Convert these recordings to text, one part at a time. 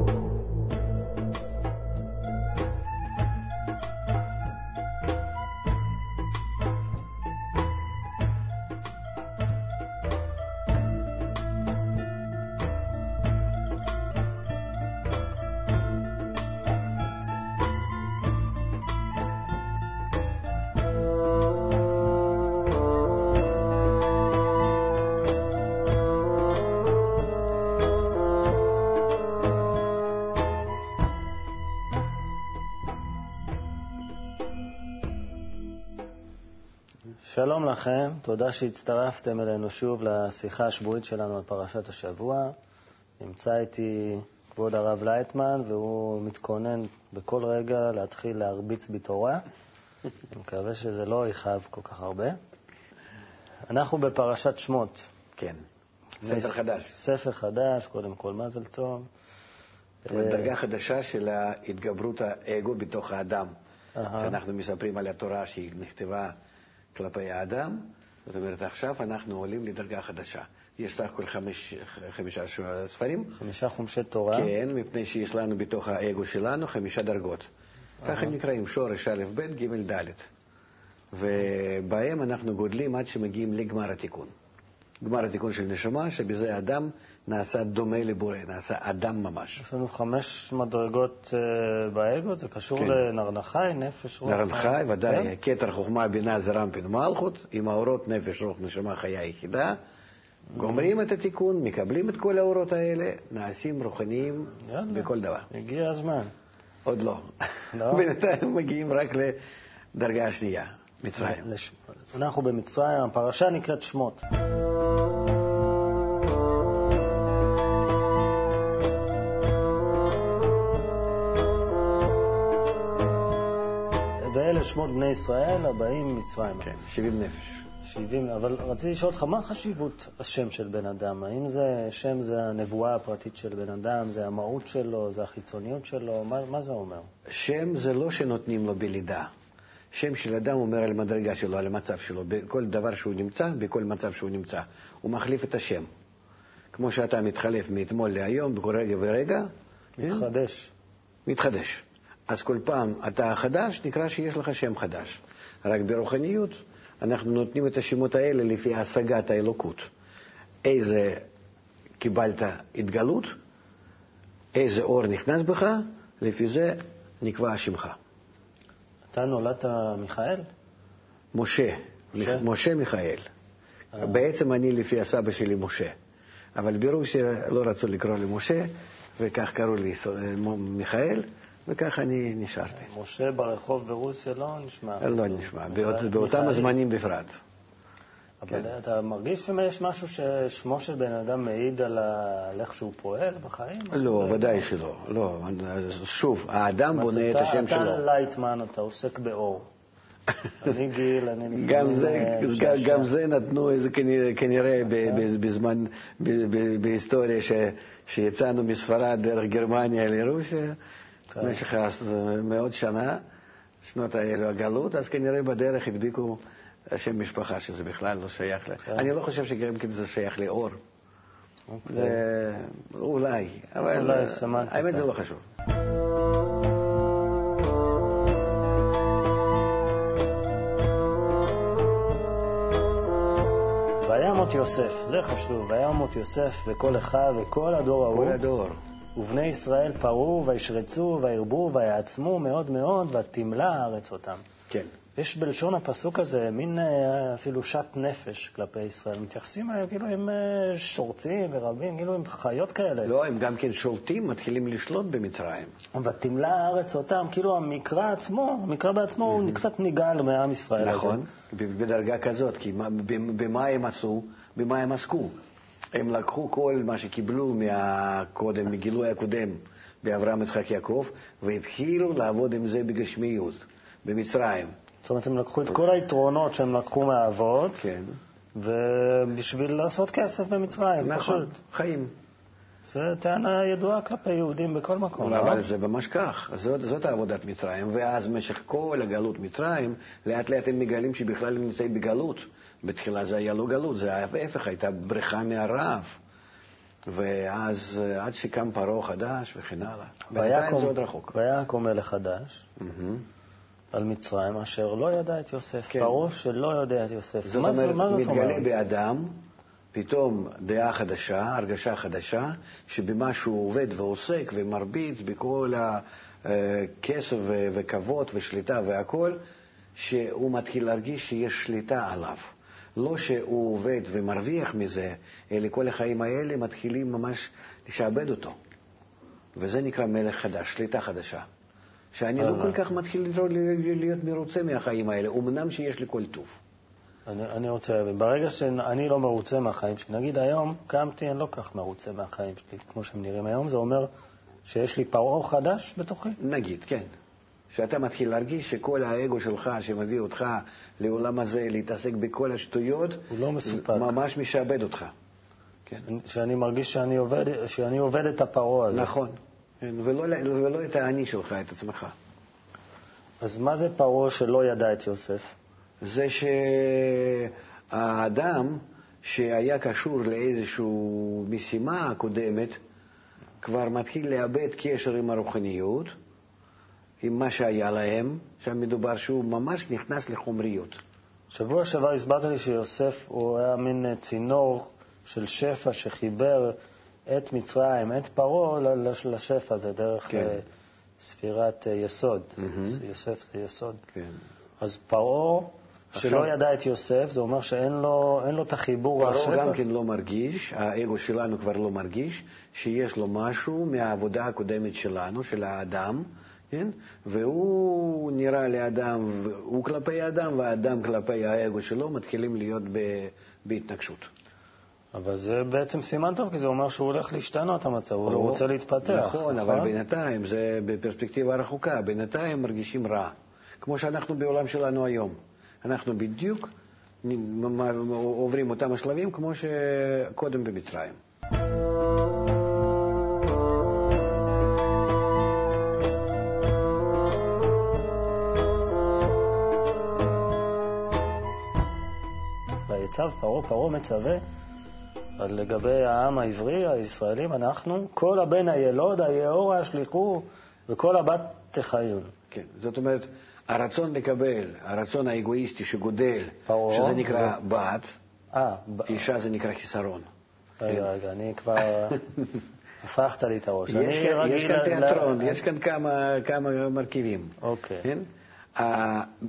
you שלום לכם, תודה שהצטרפתם אלינו שוב לשיחה השבועית שלנו על פרשת השבוע. נמצא איתי כבוד הרב לייטמן, והוא מתכונן בכל רגע להתחיל להרביץ בתורה. אני מקווה שזה לא יכאב כל כך הרבה. אנחנו בפרשת שמות. כן, ספר חדש. ספר חדש, קודם כל מזל טוב. דרגה חדשה של התגברות האגו בתוך האדם. שאנחנו מספרים על התורה שהיא נכתבה כלפי האדם, זאת אומרת, עכשיו אנחנו עולים לדרגה חדשה. יש סך הכול חמש, חמישה ספרים. חמישה חומשי תורה. כן, מפני שיש לנו בתוך האגו שלנו חמישה דרגות. ככה הם נקראים שורש א', ב', ג', ד'. ובהם אנחנו גודלים עד שמגיעים לגמר התיקון. גמר התיקון של נשמה, שבזה האדם נעשה דומה לבורא, נעשה אדם ממש. יש לנו חמש מדרגות uh, באגו, זה קשור כן. לנרנחי, נפש, רוח. נרנחי, ודאי, כן? כתר חוכמה, בינה, זרמפין ומלכות, עם האורות נפש, רוח, נשמה, חיה יחידה. גומרים את התיקון, מקבלים את כל האורות האלה, נעשים רוחניים יאללה, בכל דבר. הגיע הזמן. עוד לא. לא? בינתיים מגיעים רק לדרגה השנייה, מצרים. אנחנו במצרים, הפרשה נקראת שמות. שמות בני ישראל הבאים מצרימה. כן, 70 נפש. 70, אבל רציתי לשאול אותך, מה חשיבות השם של בן אדם? האם זה, שם זה הנבואה הפרטית של בן אדם, זה המהות שלו, זה החיצוניות שלו? מה, מה זה אומר? שם זה לא שנותנים לו בלידה. שם של אדם אומר על המדרגה שלו, על המצב שלו, בכל דבר שהוא נמצא, בכל מצב שהוא נמצא. הוא מחליף את השם. כמו שאתה מתחלף מאתמול להיום, בכל רגע ורגע. מתחדש. כן? מתחדש. אז כל פעם אתה חדש, נקרא שיש לך שם חדש. רק ברוחניות אנחנו נותנים את השמות האלה לפי השגת האלוקות. איזה קיבלת התגלות, איזה אור נכנס בך, לפי זה נקבע שמך. אתה נולדת מיכאל? משה. משה, משה מיכאל. אה. בעצם אני לפי הסבא שלי משה. אבל ברוסיה לא רצו לקרוא לי משה, וכך קראו לי מיכאל, וכך אני נשארתי. משה ברחוב ברוסיה לא נשמע. לא נשמע, באותם הזמנים בפרט. אבל כן. אתה מרגיש שיש משהו ששמו של בן אדם מעיד על, איך שהוא פועל בחיים? לא, ודאי שלא. לא, שוב, האדם בונה את השם שלו. אתה לייטמן, אתה עוסק באור. אני גיל, אני לפעמים... גם זה נתנו איזה כנראה כן. בזמן, בהיסטוריה שיצאנו מספרד דרך גרמניה לרוסיה. במשך מאות שנה, שנות האלו הגלות, אז כנראה בדרך הדביקו שם משפחה, שזה בכלל לא שייך ל... כן. אני לא חושב כן זה שייך לאור. אוקיי. אולי, אבל האמת זה לא חשוב. וימות יוסף, זה חשוב, וימות יוסף וכל אחיו וכל הדור ההוא. כל הדור. ובני ישראל פרעו וישרצו וירבו ויעצמו מאוד מאוד ותמלא הארץ אותם. כן. יש בלשון הפסוק הזה מין אה, אפילו שת נפש כלפי ישראל. מתייחסים אליהם כאילו הם אה, שורצים ורבים, כאילו הם חיות כאלה. לא, הם גם כן שולטים, מתחילים לשלוט במצרים. ותמלא הארץ אותם, כאילו המקרא עצמו, המקרא בעצמו הוא קצת נגאל מעם ישראל. נכון, בדרגה כזאת, כי במה הם עשו, במה הם עסקו. הם לקחו כל מה שקיבלו מהקודם, מגילוי הקודם באברהם, יצחק, יעקב, והתחילו לעבוד עם זה בגשמיות, במצרים. זאת אומרת, הם לקחו את כל היתרונות שהם לקחו מהאבות, כן. ובשביל לעשות כסף במצרים, נכון, פשוט. חיים. זו טענה ידועה כלפי יהודים בכל מקום, לא? אבל זה ממש כך, זאת, זאת עבודת מצרים, ואז במשך כל הגלות מצרים, לאט לאט הם מגלים שבכלל הם נמצאים בגלות. בתחילה זה היה לא גלות, זה ההפך, הייתה בריחה מהרעב. ואז עד שקם פרעה חדש וכן הלאה. בינתיים זה עוד רחוק. ויקום מלך חדש מהמם. על מצרים, אשר לא ידע את יוסף. כן. פרעה שלא יודע את יוסף. זאת מה אומרת, מה זאת מתגלה אומרת? באדם פתאום דעה חדשה, הרגשה חדשה, שבמה שהוא עובד ועוסק ומרביץ בכל הכסף וכבוד ושליטה והכול, שהוא מתחיל להרגיש שיש שליטה עליו. לא שהוא עובד ומרוויח מזה, אלא כל החיים האלה מתחילים ממש לשעבד אותו. וזה נקרא מלך חדש, שליטה חדשה. שאני לא הבנתי. כל כך מתחיל להיות מרוצה מהחיים האלה, אמנם שיש לי כל טוב. אני, אני רוצה, ברגע שאני לא מרוצה מהחיים שלי, נגיד היום קמתי, אני לא כך מרוצה מהחיים שלי, כמו שהם נראים היום, זה אומר שיש לי פרעה חדש בתוכי? נגיד, כן. שאתה מתחיל להרגיש שכל האגו שלך שמביא אותך לעולם הזה להתעסק בכל השטויות, הוא לא מסופק. ממש משעבד אותך. כן. שאני מרגיש שאני עובד, שאני עובד את הפרעה הזה. נכון. כן, ולא, ולא את האני שלך, את עצמך. אז מה זה פרעה שלא ידע את יוסף? זה שהאדם שהיה קשור לאיזושהי משימה קודמת, כבר מתחיל לאבד קשר עם הרוחניות, עם מה שהיה להם, שם מדובר שהוא ממש נכנס לחומריות. שבוע שעבר הסברת לי שיוסף הוא היה מין אה, צינור של שפע שחיבר את מצרים, את פרעה, לשפע הזה, דרך כן. אה, ספירת אה, יסוד. זה יוסף זה יסוד. כן. אז פרעה, שלא ידע את יוסף, זה אומר שאין לו, לו את החיבור פרעה? גם כן לא מרגיש, האגו שלנו כבר לא מרגיש, שיש לו משהו מהעבודה הקודמת שלנו, של האדם, כן? והוא נראה לאדם, הוא כלפי האדם, והאדם כלפי האגו שלו מתחילים להיות ב- בהתנגשות. אבל זה בעצם סימן טוב, כי זה אומר שהוא הולך להשתנות המצב, הוא לא רוצה להתפתח. נכון, אבל בינתיים, זה בפרספקטיבה רחוקה, בינתיים מרגישים רע, כמו שאנחנו בעולם שלנו היום. אנחנו בדיוק עוברים אותם השלבים כמו שקודם במצרים. ויצב פרעה, פרעה מצווה על לגבי העם העברי, הישראלים, אנחנו, כל הבן הילוד, היאורה ישליכו, וכל הבת תחיון. כן, זאת אומרת, הרצון לקבל, הרצון האגואיסטי שגודל, פרעה, שזה נקרא זה- בת, אה, ב- אישה זה נקרא חיסרון. רגע, רגע, אני כבר... הפכת לי את הראש. יש כאן, יש כאן תיאטרון, ל- יש כאן כמה, כמה מרכיבים. אוקיי. כן?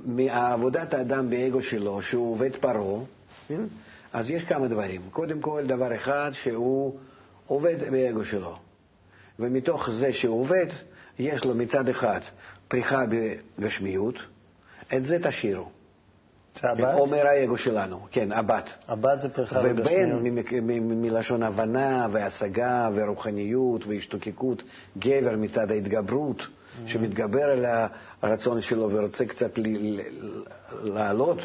מעבודת האדם באגו שלו, שהוא עובד פרעה, כן? אז יש כמה דברים. קודם כל, דבר אחד, שהוא עובד באגו שלו. ומתוך זה שהוא עובד, יש לו מצד אחד פריחה בגשמיות, את זה תשאירו. זה הבת? אומר האגו שלנו, כן, הבת. הבת זה פריחה מ- מלשון הבנה והשגה ורוחניות והשתוקקות, גבר מצד ההתגברות, Mm-hmm. שמתגבר על הרצון שלו ורוצה קצת ל- ל- לעלות,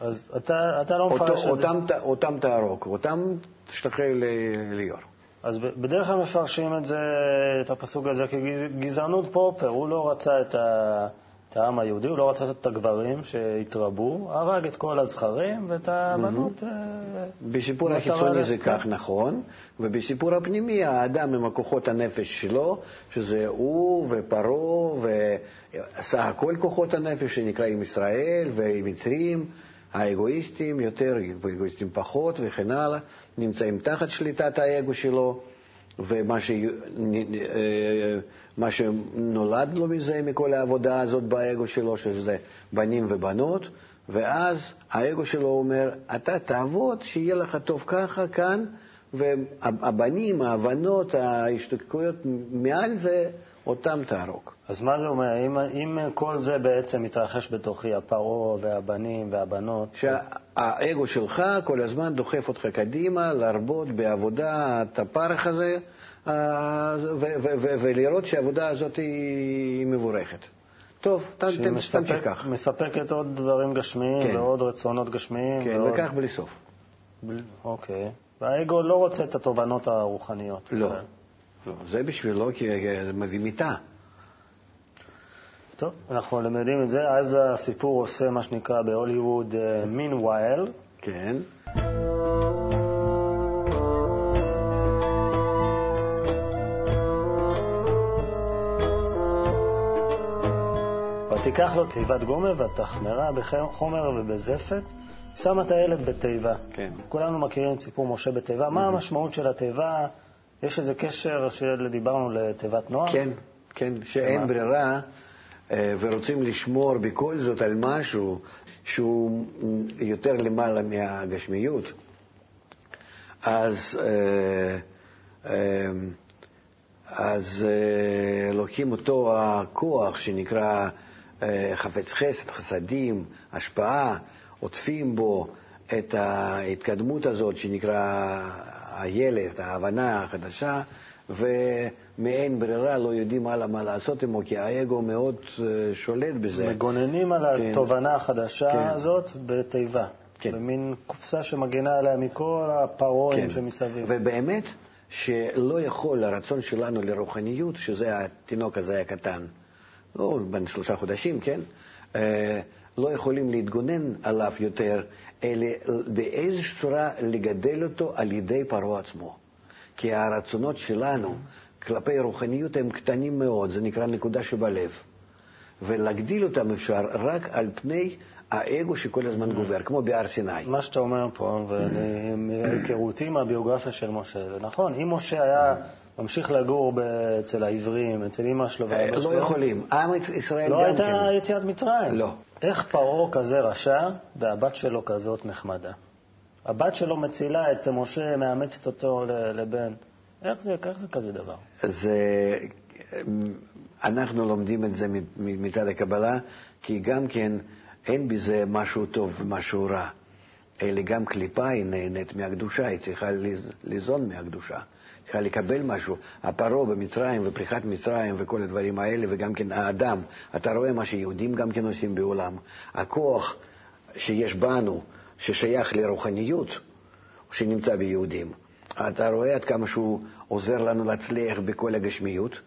אז אתה, אתה לא מפרש את זה. אותם ת- אותם תהרוג, אותם תשתחרר ל- ליאור. אז בדרך כלל מפרשים את זה, את הפסוק הזה כגזענות פרופר. הוא לא רצה את, ה, את העם היהודי, הוא לא רצה את הגברים שהתרבו, הרג את כל הזכרים ואת הבנות... אה, בסיפור החיצוני זה כך נכון, ובסיפור הפנימי האדם עם הכוחות הנפש שלו, שזה הוא ופרעה וסך הכל כוחות הנפש שנקראים ישראל ומצרים, האגואיסטים יותר ואגואיסטים פחות וכן הלאה, נמצאים תחת שליטת האגו שלו, ומה ש... אה, מה שנולד לו מזה, מכל העבודה הזאת באגו שלו, שזה בנים ובנות, ואז האגו שלו אומר, אתה תעבוד, שיהיה לך טוב ככה, כאן, והבנים, ההבנות, ההשתוקקויות מעל זה, אותם תהרוג. אז מה זה אומר? אם, אם כל זה בעצם מתרחש בתוכי, הפרעה והבנים והבנות, אז, שהאגו שלך כל הזמן דוחף אותך קדימה, להרבות בעבודה, את הפרך הזה, אה, ולראות שהעבודה הזאת היא מבורכת. טוב, תמשיך כך. מספקת עוד דברים גשמיים כן. ועוד רצונות גשמיים. כן, ועוד... וכך בלי סוף. בל- אוקיי. והאגו לא רוצה את התובנות הרוחניות. לא. זה בשבילו מביא מיטה. טוב, אנחנו למדים את זה. אז הסיפור עושה מה שנקרא בהוליווד אה, meanwhile. כן. ותיקח לו תיבת גומר ותחמרה בחומר ובזפת, שמה את הילד בתיבה. כן. כולנו מכירים את סיפור משה בתיבה. Mm-hmm. מה המשמעות של התיבה? יש איזה קשר שדיברנו לתיבת נוער? כן, כן, שאין ברירה, אה, ורוצים לשמור בכל זאת על משהו שהוא יותר למעלה מהגשמיות. אז, אה, אה, אז לוקחים אותו הכוח שנקרא חפץ חסד, חסדים, השפעה, עוטפים בו את ההתקדמות הזאת שנקרא הילד, ההבנה החדשה, ומאין ברירה לא יודעים הלאה מה לעשות עמו, כי האגו מאוד אה, שולט בזה. מגוננים על כן. התובנה החדשה כן. הזאת בתיבה. כן. במין קופסה שמגינה עליה מכל הפרעורים כן. שמסביב. ובאמת, שלא יכול הרצון שלנו לרוחניות, שזה התינוק הזה הקטן, לא בן שלושה חודשים, כן? אה, לא יכולים להתגונן עליו יותר, אלא באיזושהי צורה לגדל אותו על ידי פרעה עצמו. כי הרצונות שלנו כלפי רוחניות הם קטנים מאוד, זה נקרא נקודה שבלב. ולהגדיל אותם אפשר רק על פני האגו שכל הזמן גובר, כמו בהר סיני. מה שאתה אומר פה, ומהיכרותי מהביוגרפיה של משה, זה נכון, אם משה היה ממשיך לגור אצל העברים, אצל אמא שלו ואבא אה, שלו. לא יכולים. עם ישראל לא גם כן. לא הייתה יציאת מצרים. לא. איך פרעה כזה רשע והבת שלו כזאת נחמדה? הבת שלו מצילה את משה, מאמצת אותו לבן. איך זה, איך זה כזה דבר? זה, אנחנו לומדים את זה מצד הקבלה, כי גם כן אין בזה משהו טוב ומשהו רע, אלא גם קליפה היא נהנית מהקדושה, היא צריכה ליזון מהקדושה. צריכה לקבל משהו. הפרעה במצרים ופריחת מצרים וכל הדברים האלה, וגם כן האדם, אתה רואה מה שיהודים גם כן עושים בעולם. הכוח שיש בנו, ששייך לרוחניות, שנמצא ביהודים. אתה רואה עד כמה שהוא עוזר לנו להצליח בכל הגשמיות,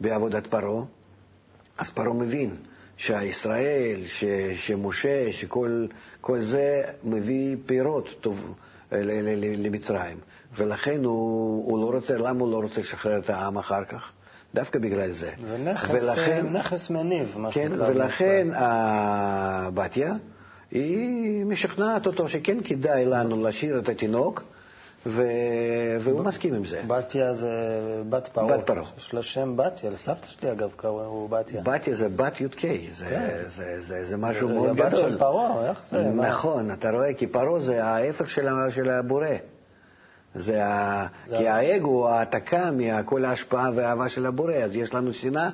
בעבודת פרעה. אז פרעה מבין שהישראל, ש, שמשה, שכל זה מביא פירות טוב למצרים. ולכן הוא, הוא לא רוצה, למה הוא לא רוצה לשחרר את העם אחר כך? דווקא בגלל זה. זה נכס, ולכן, נכס מניב, מה כן, ולכן בתיה, היא משכנעת אותו שכן כדאי לנו להשאיר את התינוק, ו... והוא ב... מסכים עם זה. בתיה זה בת פרעה. בת פרעה. יש לה שם בתיה, לסבתא שלי אגב קראו בתיה. בתיה זה בת י"ק, זה, כן. זה, זה, זה משהו זה, מאוד גדול. זה בת של פרעה, איך זה? נכון, מה? אתה רואה, כי פרעה זה ההפך של, של הבורא. זה ה... זה כי האגו הוא העתקה מכל ההשפעה והאהבה של הבורא, אז יש לנו שנאה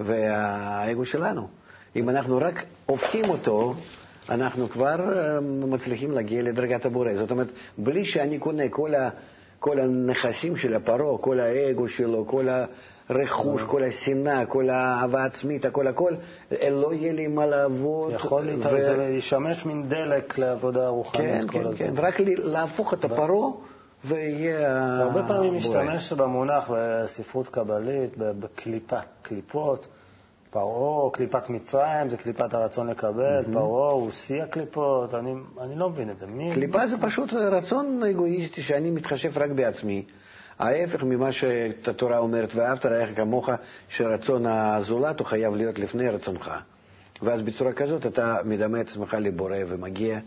והאגו שלנו. אם אנחנו רק הופכים אותו, אנחנו כבר אה, מצליחים להגיע לדרגת הבורא. זאת אומרת, בלי שאני קונה כל, ה, כל הנכסים של הפרעה, כל האגו שלו, כל הרכוש, כל השנאה, כל האהבה העצמית, הכל הכל, לא יהיה לי מה לעבוד. יכול להיות, ו... זה ישמש מין דלק לעבודה רוחנית. כן, כן, כן, רק להפוך את הפרעה. ויהיה... הרבה פעמים משתמש במונח בספרות קבלית, בקליפה, קליפות. פרעה, קליפת מצרים, זה קליפת הרצון לקבל, mm-hmm. פרעה הוא שיא הקליפות, אני, אני לא מבין את זה. מי... קליפה זה פשוט רצון אגואיסטי שאני מתחשב רק בעצמי. ההפך ממה שהתורה אומרת, ואהבת רעך כמוך, שרצון הזולת הוא חייב להיות לפני רצונך. ואז בצורה כזאת אתה מדמה את עצמך לבורא ומגיע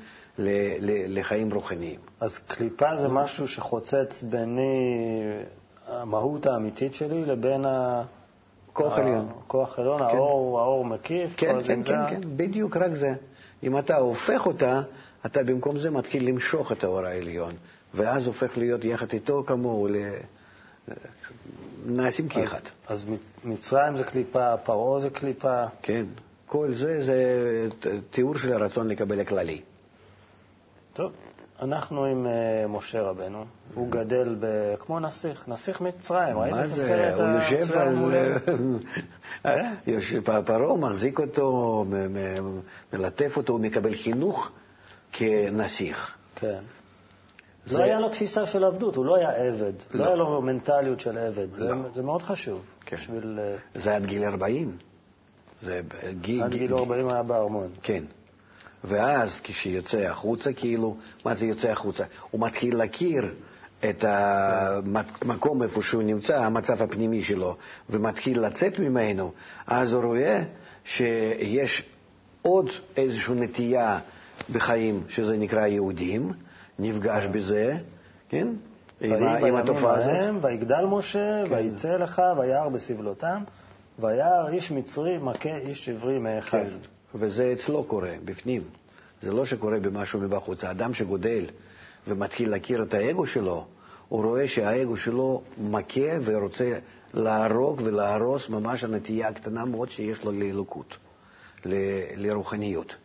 לחיים רוחניים. אז קליפה זה משהו שחוצץ ביני המהות האמיתית שלי לבין ה... כוח עליון. כוח עליון, כן. האור, האור מקיף. כן, כן, כן, כן, בדיוק רק זה. אם אתה הופך אותה, אתה במקום זה מתחיל למשוך את האור העליון, ואז הופך להיות יחד איתו כמוהו, נעשים כאחד. אז, אז מצרים זה קליפה, פרעה זה קליפה. כן, כל זה זה תיאור של הרצון לקבל הכללי. טוב, אנחנו עם uh, משה רבנו, הוא גדל ב... כמו נסיך, נסיך מצרים, ראית את הסרט? הוא יושב על... אה? פרעה מחזיק אותו, מלטף אותו, הוא מקבל חינוך כנסיך. כן. לא היה לו תפיסה של עבדות, הוא לא היה עבד, לא, לא היה לו מנטליות של עבד, זה, לא. מאוד חשוב. כן. זה עד גיל 40. עד גיל 40 היה בארמון. כן. ואז כשיוצא החוצה, כאילו, מה זה יוצא החוצה? הוא מתחיל להכיר את המקום איפה שהוא נמצא, המצב הפנימי שלו, ומתחיל לצאת ממנו, אז הוא רואה שיש עוד איזושהי נטייה בחיים, שזה נקרא יהודים, נפגש בזה, כן? עם, עם התופעה הזאת. ויגדל משה, כן. ויצא לך, וירא בסבלותם, וירא איש מצרי מכה איש עברי מאחד. כן. וזה אצלו קורה, בפנים. זה לא שקורה במשהו מבחוץ. האדם שגודל ומתחיל להכיר את האגו שלו, הוא רואה שהאגו שלו מכה ורוצה להרוג ולהרוס ממש הנטייה הקטנה מאוד שיש לו לאלוקות, ל- לרוחניות.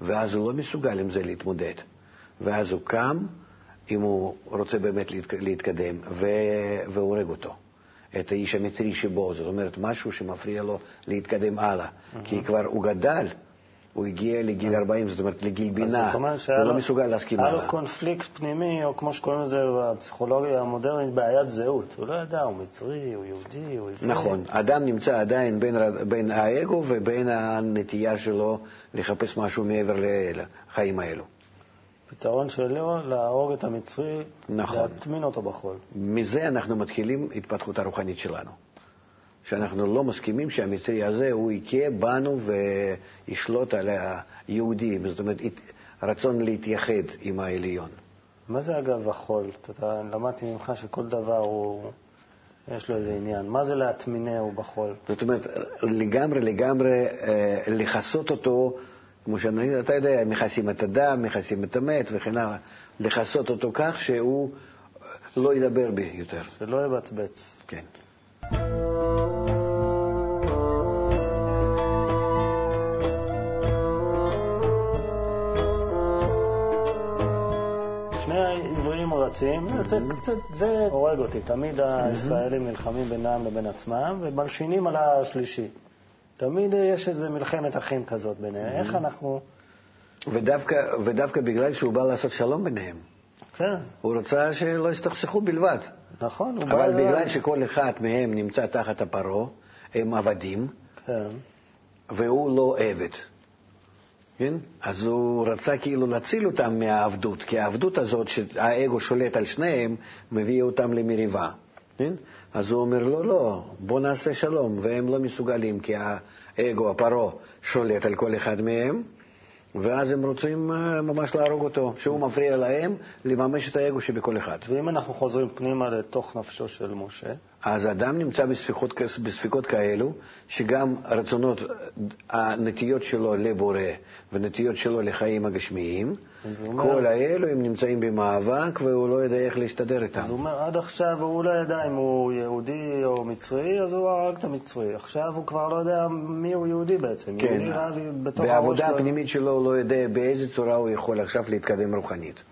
ואז הוא לא מסוגל עם זה להתמודד. ואז הוא קם, אם הוא רוצה באמת להתקדם, והורג אותו. את האיש המצרי שבו, זאת אומרת, משהו שמפריע לו להתקדם הלאה. Mm-hmm. כי כבר הוא גדל, הוא הגיע לגיל 40, זאת אומרת לגיל בינה, הוא לא מסוגל להסכים הלאה. היה לו קונפליקט פנימי, או כמו שקוראים לזה בפסיכולוגיה המודרנית, בעיית זהות. הוא לא ידע, הוא מצרי, הוא יהודי, הוא עברי. נכון, אדם נמצא עדיין בין, בין האגו ובין הנטייה שלו לחפש משהו מעבר לחיים האלו. פתרון שלו, להרוג את המצרי, נכון. להטמין אותו בחול. מזה אנחנו מתחילים התפתחות הרוחנית שלנו. שאנחנו לא מסכימים שהמצרי הזה הוא יכה בנו וישלוט על היהודים, זאת אומרת, רצון להתייחד עם העליון. מה זה אגב החול? אתה למדתי ממך שכל דבר הוא, יש לו איזה עניין. מה זה להטמינהו בחול? זאת אומרת, לגמרי לגמרי אה, לכסות אותו, כמו שאתה יודע, מכסים את הדם, מכסים את המת וכן הלאה, לכסות אותו כך שהוא לא ידבר בי יותר. שלא יבצבץ. כן. רצים, זה הורג אותי. תמיד הישראלים נלחמים בינם לבין עצמם ומלשינים על השלישי. תמיד יש איזו מלחמת אחים כזאת ביניהם. איך אנחנו... ודווקא, ודווקא בגלל שהוא בא לעשות שלום ביניהם. כן. הוא רצה שלא יסתכסכו בלבד. נכון. אבל בגלל שכל אחד מהם נמצא תחת הפרעה, הם עבדים, כן. והוא לא עבד. כן? אז הוא רצה כאילו להציל אותם מהעבדות, כי העבדות הזאת, שהאגו שולט על שניהם, מביא אותם למריבה. כן? אז הוא אומר, לא, לא, בוא נעשה שלום, והם לא מסוגלים, כי האגו, הפרעה, שולט על כל אחד מהם, ואז הם רוצים אה, ממש להרוג אותו, שהוא מפריע להם לממש את האגו שבכל אחד. ואם אנחנו חוזרים פנימה לתוך נפשו של משה? אז אדם נמצא בספקות, בספקות כאלו, שגם רצונות, הנטיות שלו לבורא ונטיות שלו לחיים הגשמיים, אומר, כל האלו הם נמצאים במאבק והוא לא יודע איך להסתדר איתם. אז הוא אומר, עד עכשיו הוא לא ידע אם הוא יהודי או מצרי, אז הוא הרג את המצרי. עכשיו הוא כבר לא יודע מי הוא יהודי בעצם. כן, יהודי בעבודה הפנימית שלו הוא לא יודע באיזה צורה הוא יכול עכשיו להתקדם רוחנית.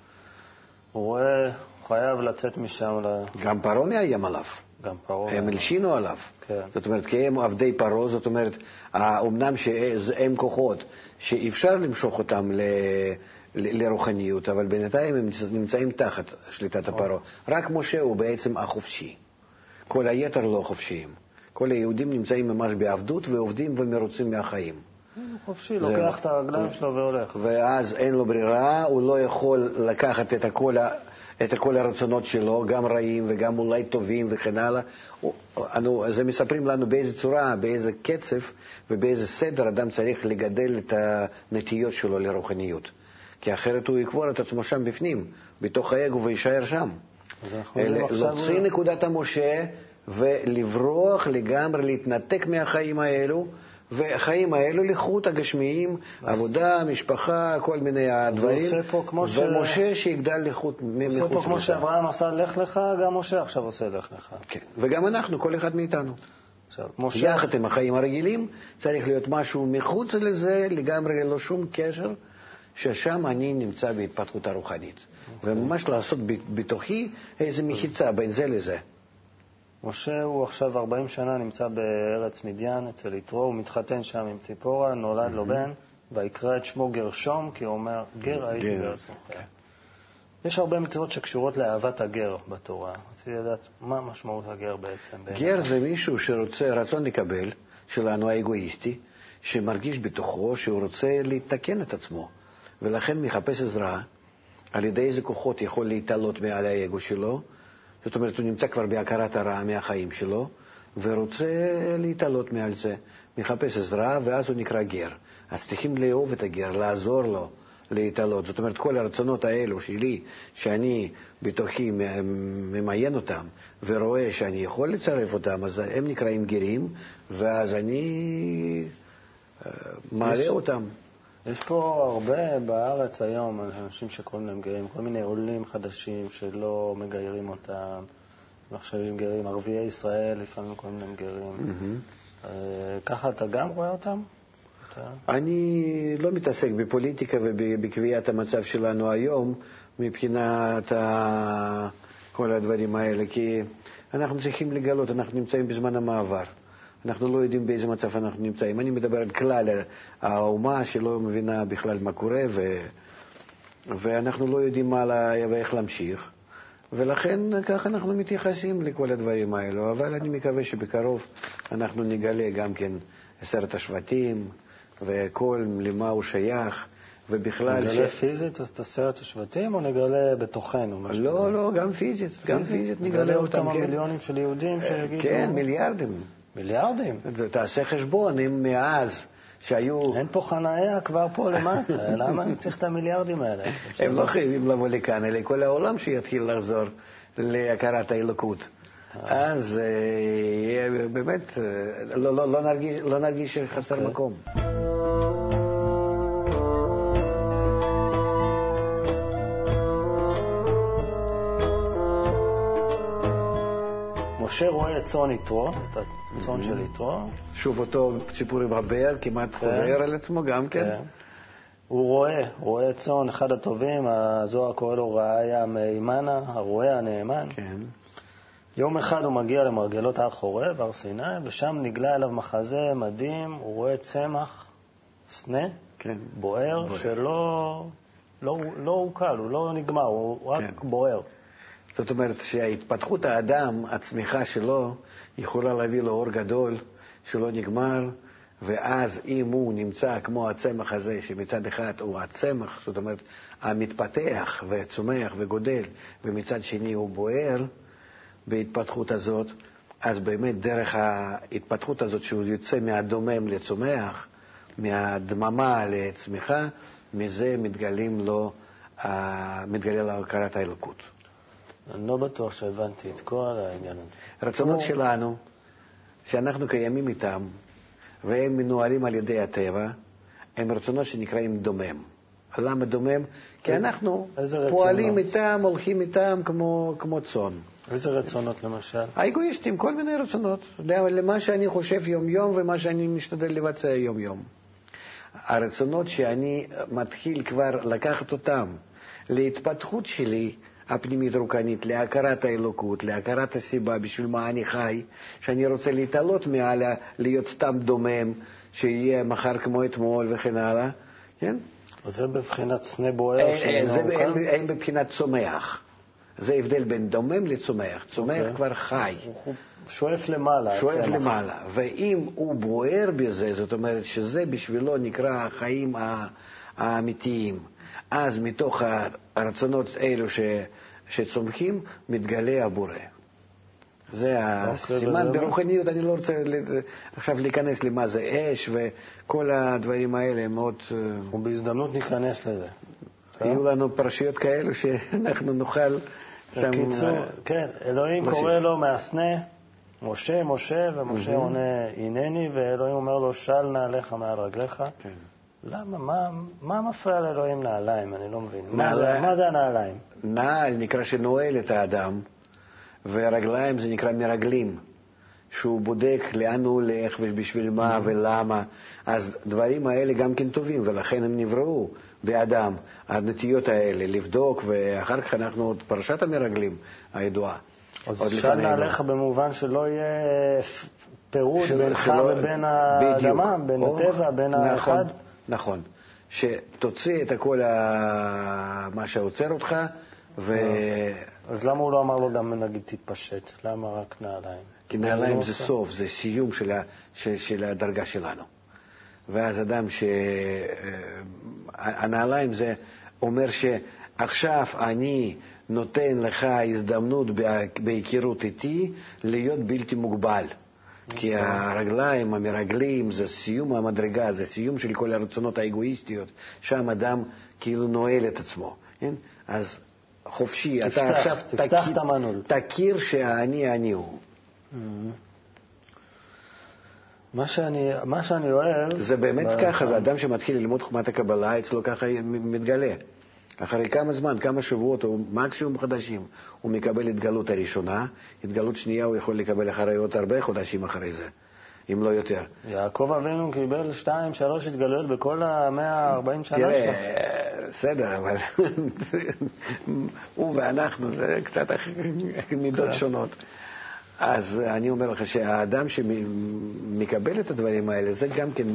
הוא רואה, חייב לצאת משם. גם פרעה מאיים עליו. גם פרעה. הם הלשינו עליו. כן. זאת אומרת, כי הם עבדי פרעה, זאת אומרת, אמנם שהם כוחות שאפשר למשוך אותם ל... לרוחניות, אבל בינתיים הם נמצאים תחת שליטת הפרעה. רק משה הוא בעצם החופשי. כל היתר לא חופשיים. כל היהודים נמצאים ממש בעבדות ועובדים ומרוצים מהחיים. הוא חופשי, לוקח את הרגליים שלו והולך. ואז אין לו ברירה, הוא לא יכול לקחת את הכל את כל הרצונות שלו, גם רעים וגם אולי טובים וכן הלאה. אנו, זה מספרים לנו באיזה צורה, באיזה קצב ובאיזה סדר אדם צריך לגדל את הנטיות שלו לרוחניות. כי אחרת הוא יקבור את עצמו שם בפנים, בתוך האגו ויישאר שם. להוציא נקודת המשה ולברוח לגמרי, להתנתק מהחיים האלו. והחיים האלו לחוט הגשמיים, עבודה, משפחה, כל מיני הדברים. ומשה שיגדל לחוט מחוץ. עושה פה כמו שאברהם עשה לך לך, גם משה עכשיו עושה לך לך. כן, וגם אנחנו, כל אחד מאיתנו. משה... יחד עם החיים הרגילים, צריך להיות משהו מחוץ לזה, לגמרי ללא שום קשר, ששם אני נמצא בהתפתחות הרוחנית. אוקיי. וממש לעשות בתוכי איזו מחיצה בין זה לזה. משה הוא עכשיו 40 שנה נמצא בארץ מדיין אצל יתרו, הוא מתחתן שם עם ציפורה, נולד לו בן, ויקרא את שמו גרשום, כי הוא אומר, גר הייתי בארץ מוכר. יש הרבה מצוות שקשורות לאהבת הגר בתורה. רציתי לדעת מה משמעות הגר בעצם. גר זה מישהו שרוצה, רצון לקבל, שלנו האגואיסטי, שמרגיש בתוכו שהוא רוצה לתקן את עצמו, ולכן מחפש עזרה, על ידי איזה כוחות יכול להתעלות מעל האגו שלו, זאת אומרת, הוא נמצא כבר בהכרת הרע מהחיים שלו, ורוצה להתעלות מעל זה, מחפש עזרה, ואז הוא נקרא גר. אז צריכים לאהוב את הגר, לעזור לו להתעלות. זאת אומרת, כל הרצונות האלו שלי, שאני בתוכי ממיין אותם, ורואה שאני יכול לצרף אותם, אז הם נקראים גרים, ואז אני אה, מעלה אותם. יש פה הרבה בארץ היום אנשים שקוראים להם גרים, כל מיני עולים חדשים שלא מגיירים אותם, נחשבים גרים, ערביי ישראל לפעמים קוראים להם גרים. Mm-hmm. ככה אתה גם רואה אותם? אני לא מתעסק בפוליטיקה ובקביעת המצב שלנו היום מבחינת כל הדברים האלה, כי אנחנו צריכים לגלות, אנחנו נמצאים בזמן המעבר. אנחנו לא יודעים באיזה מצב אנחנו נמצאים. אני מדבר על כלל האומה שלא מבינה בכלל מה קורה, ו... ואנחנו לא יודעים מה לה... ואיך להמשיך. ולכן ככה אנחנו מתייחסים לכל הדברים האלו. אבל אני מקווה שבקרוב אנחנו נגלה גם כן עשרת השבטים, וכל למה הוא שייך, ובכלל... נגלה ש... פיזית את עשרת השבטים, או נגלה בתוכנו? לא, לא, גם פיזית, גם פיזית נגלה אותם, כן. נגלה אותם מיליונים של יהודים שיגידו... כן, מיליארדים. מיליארדים? תעשה חשבון, אם מאז שהיו... אין פה חניה כבר פה למטה, למה אני צריך את המיליארדים האלה? הם לא חייבים לבוא לכאן, אלא כל העולם שיתחיל לחזור להכרת האלוקות. אה. אז אה, באמת, אה, לא, לא, לא, נרגיש, לא נרגיש שחסר. אוקיי. מקום. משה רואה צאן יתרו, את הצאן של יתרו. שוב אותו סיפור עם הבאר, כמעט כן. חוזר על עצמו גם כן. כן. הוא רואה, רואה צאן, אחד הטובים, הזוהר קורא לו ראיה מהימנה, הרועה הנאמן. כן. יום אחד הוא מגיע למרגלות הר חורב, הר סיני, ושם נגלה אליו מחזה מדהים, הוא רואה צמח, סנה, כן. בוער, בוער, שלא לא, לא הוקל, הוא לא נגמר, הוא כן. רק בוער. זאת אומרת שהתפתחות האדם, הצמיחה שלו, יכולה להביא לו אור גדול שלא נגמר, ואז אם הוא נמצא כמו הצמח הזה, שמצד אחד הוא הצמח, זאת אומרת, המתפתח וצומח וגודל, ומצד שני הוא בוער בהתפתחות הזאת, אז באמת דרך ההתפתחות הזאת שהוא יוצא מהדומם לצומח, מהדממה לצמיחה, מזה מתגלים לו, מתגלה לו הכרת האלוקות. אני לא בטוח שהבנתי את כל העניין הזה. רצונות שלנו, שאנחנו קיימים איתם, והם מנוהלים על ידי הטבע, הם רצונות שנקראים דומם. למה דומם? כי אנחנו פועלים איתם, הולכים איתם כמו, כמו צאן. איזה רצונות למשל? האגואיסטים, כל מיני רצונות. למה שאני חושב יום-יום ומה שאני משתדל לבצע יום-יום. הרצונות שאני מתחיל כבר לקחת אותם להתפתחות שלי, הפנימית רוחנית, להכרת האלוקות, להכרת הסיבה, בשביל מה אני חי, שאני רוצה להתעלות מעלה, להיות סתם דומם, שיהיה מחר כמו אתמול וכן הלאה, כן? זה בבחינת סנה בוער שאינו כאן? אין בבחינת צומח. זה הבדל בין דומם לצומח. צומח okay. אוקיי. כבר חי. הוא שואף למעלה. שואף למעלה. ואם הוא בוער בזה, זאת אומרת שזה בשבילו נקרא החיים האמיתיים. אז מתוך הרצונות האלו ש, שצומחים, מתגלה הבורא. זה אוקיי, הסימן ברוחניות, אני לא רוצה עכשיו להיכנס למה זה אש וכל הדברים האלה מאוד... אה, ובהזדמנות ניכנס לזה. יהיו לנו פרשיות כאלו שאנחנו נוכל שם... בקיצור, אה, כן, אלוהים קורא לו מהסנה, משה, משה, ומשה עונה, הנני, ואלוהים אומר לו, של נעליך מעל רגליך. כן. למה? מה, מה מפריע לאלוהים נעליים? אני לא מבין. מה זה, מה זה הנעליים? נעל נקרא שנועל את האדם, ורגליים זה נקרא מרגלים, שהוא בודק לאן הוא הולך ובשביל מה ולמה. אז דברים האלה גם כן טובים, ולכן הם נבראו באדם, הנטיות האלה, לבדוק, ואחר כך אנחנו עוד פרשת המרגלים הידועה. אז אפשר נעליך במובן שלא יהיה פירוד בינך ובין האדמה, בין הטבע, בין נכון, האחד. נכון. שתוציא את כל ה... מה שעוצר אותך, ו... אז למה הוא לא אמר לו גם, נגיד, תתפשט? למה רק נעליים? כי נעליים זה סוף, זה סיום של, ה... של, של הדרגה שלנו. ואז אדם ש... אה, הנעליים זה אומר שעכשיו אני נותן לך הזדמנות בהיכרות איתי להיות בלתי מוגבל. כי הרגליים, המרגלים, זה סיום המדרגה, זה סיום של כל הרצונות האגואיסטיות, שם אדם כאילו נועל את עצמו. כן? אז חופשי, תפתח, אתה עכשיו תפתח תכיר- את המנעול. תכיר שהאני אני הוא. מה שאני, מה שאני אוהב... זה באמת ב- ככה, זה אדם שמתחיל ללמוד חוכמת הקבלה, אצלו ככה מתגלה. אחרי כמה זמן, כמה שבועות או מקסימום חודשים, הוא מקבל התגלות הראשונה, התגלות שנייה הוא יכול לקבל אחרי עוד הרבה חודשים אחרי זה, אם לא יותר. יעקב אבינו קיבל שתיים, שלוש התגלויות בכל המאה ה-40 שנה שלו. תראה, בסדר, אבל הוא ואנחנו זה קצת מידות שונות. אז אני אומר לך שהאדם שמקבל את הדברים האלה, זה גם כן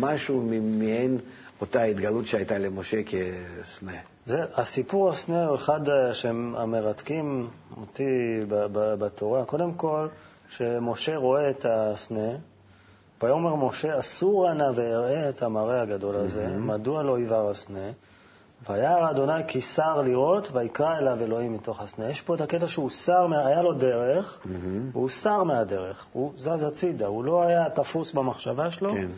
משהו מעין אותה התגלות שהייתה למשה כסנה. זה, הסיפור הסנה הוא אחד אה, שהם המרתקים אותי ב- ב- בתורה. קודם כל, שמשה רואה את הסנה, ויאמר משה, אסור נא ואראה את המראה הגדול הזה, מדוע לא יבער הסנה? וירא אדוני כי שר לראות, ויקרא אליו אלוהים מתוך הסנה. יש פה את הקטע שהוא שר, היה לו דרך, והוא שר מהדרך, הוא זז הצידה, הוא לא היה תפוס במחשבה שלו, כן.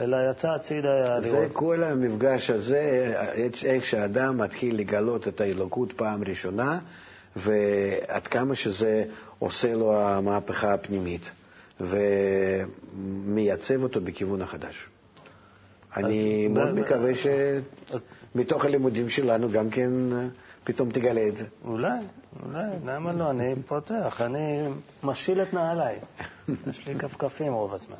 אלא יצא הצידה זה לראות. כל המפגש הזה, איך שאדם מתחיל לגלות את האלוקות פעם ראשונה, ועד כמה שזה עושה לו המהפכה הפנימית, ומייצב אותו בכיוון החדש. אני מאוד ב- מקווה אז- שמתוך הלימודים שלנו גם כן פתאום תגלה את זה. אולי, אולי, למה לא? אני פותח, אני משיל את נעליי. יש לי כפכפים רוב הזמן.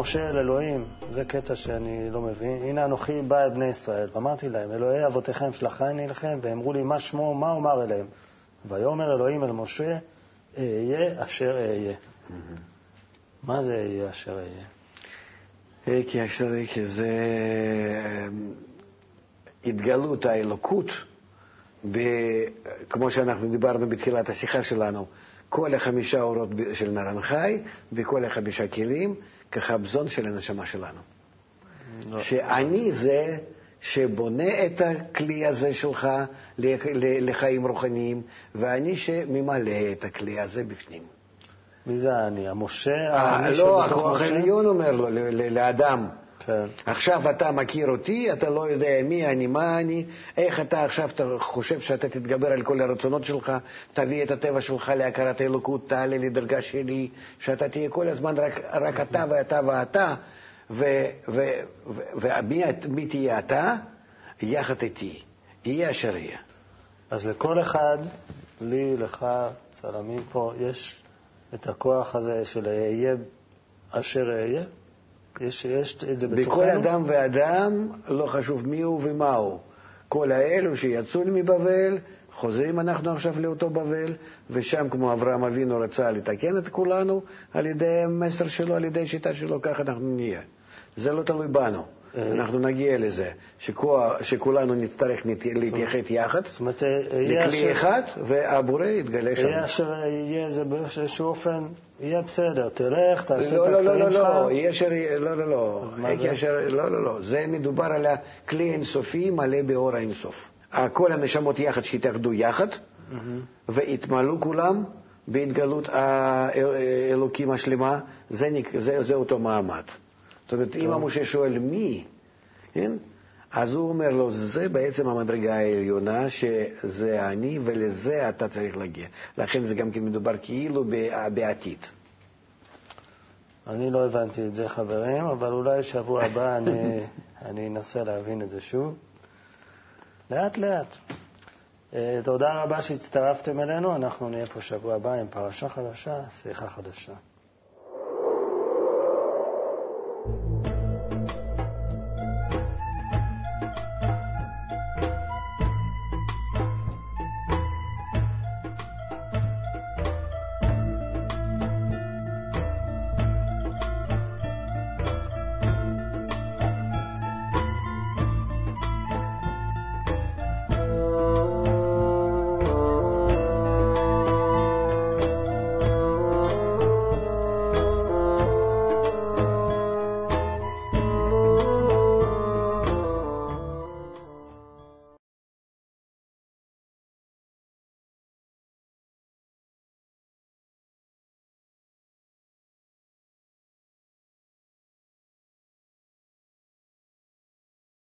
משה אל אלוהים, זה קטע שאני לא מבין, הנה אנוכי בא אל בני ישראל, ואמרתי להם, אלוהי אבותיכם שלחני לכם, ואמרו לי, מה שמו, מה אומר אליהם? ויאמר אלוהים אל משה, אהיה אשר אהיה. מה זה אהיה אשר אהיה? אה, כי עכשיו כי זה אה, התגלות האלוקות, כמו שאנחנו דיברנו בתחילת השיחה שלנו, כל החמישה אורות של נרן חי וכל החמישה כלים כחבזון של הנשמה שלנו. לא. שאני זה שבונה את הכלי הזה שלך לחיים רוחניים, ואני שממלא את הכלי הזה בפנים. מי זה האני? המשה? אה, לא, הכוח? העליון אומר לו, לאדם. כן. עכשיו אתה מכיר אותי, אתה לא יודע מי אני, מה אני, איך אתה עכשיו אתה חושב שאתה תתגבר על כל הרצונות שלך, תביא את הטבע שלך להכרת האלוקות, תעלה לדרגה שלי, שאתה תהיה כל הזמן רק, רק אתה ואתה ואתה, ומי מי תהיה אתה? יחד איתי. יהיה אשר יהיה. אז לכל אחד, לי, לך, צלמים פה, יש את הכוח הזה של אהיה אשר אהיה? יש, יש את זה בתוכנו? בכל אדם ואדם, לא חשוב מי הוא ומה הוא. כל האלו שיצאו מבבל, חוזרים אנחנו עכשיו לאותו בבל, ושם כמו אברהם אבינו רצה לתקן את כולנו, על ידי המסר שלו, על ידי השיטה שלו, ככה אנחנו נהיה. זה לא תלוי בנו. אה. אנחנו נגיע לזה, שכו- שכולנו נצטרך להתייחד יחד, זאת אומרת, אהיה לכלי אחד, והבורא יתגלה שם. אהיה אשר יהיה, זה באיזשהו אופן, יהיה בסדר, תלך, תעשה לא, את לא, לא, הקטעים לא, שלך. לא, יהיה אשר, לא, לא, לא, מה איך זה? ישר, לא, לא, לא, זה מדובר על הכלי אינסופי מלא באור האינסוף. כל הנשמות יחד שהתאחדו יחד. והתמלאו כולם בהתגלות האלוקים השלמה, זה, זה, זה אותו מעמד. זאת אומרת, אם המשה שואל מי, כן? אז הוא אומר לו, זה בעצם המדרגה העליונה, שזה אני, ולזה אתה צריך להגיע. לכן זה גם כן מדובר כאילו בעתיד. אני לא הבנתי את זה, חברים, אבל אולי שבוע הבא אני, אני אנסה להבין את זה שוב. לאט לאט. אה, תודה רבה שהצטרפתם אלינו, אנחנו נהיה פה שבוע הבא עם פרשה חדשה, שיחה חדשה.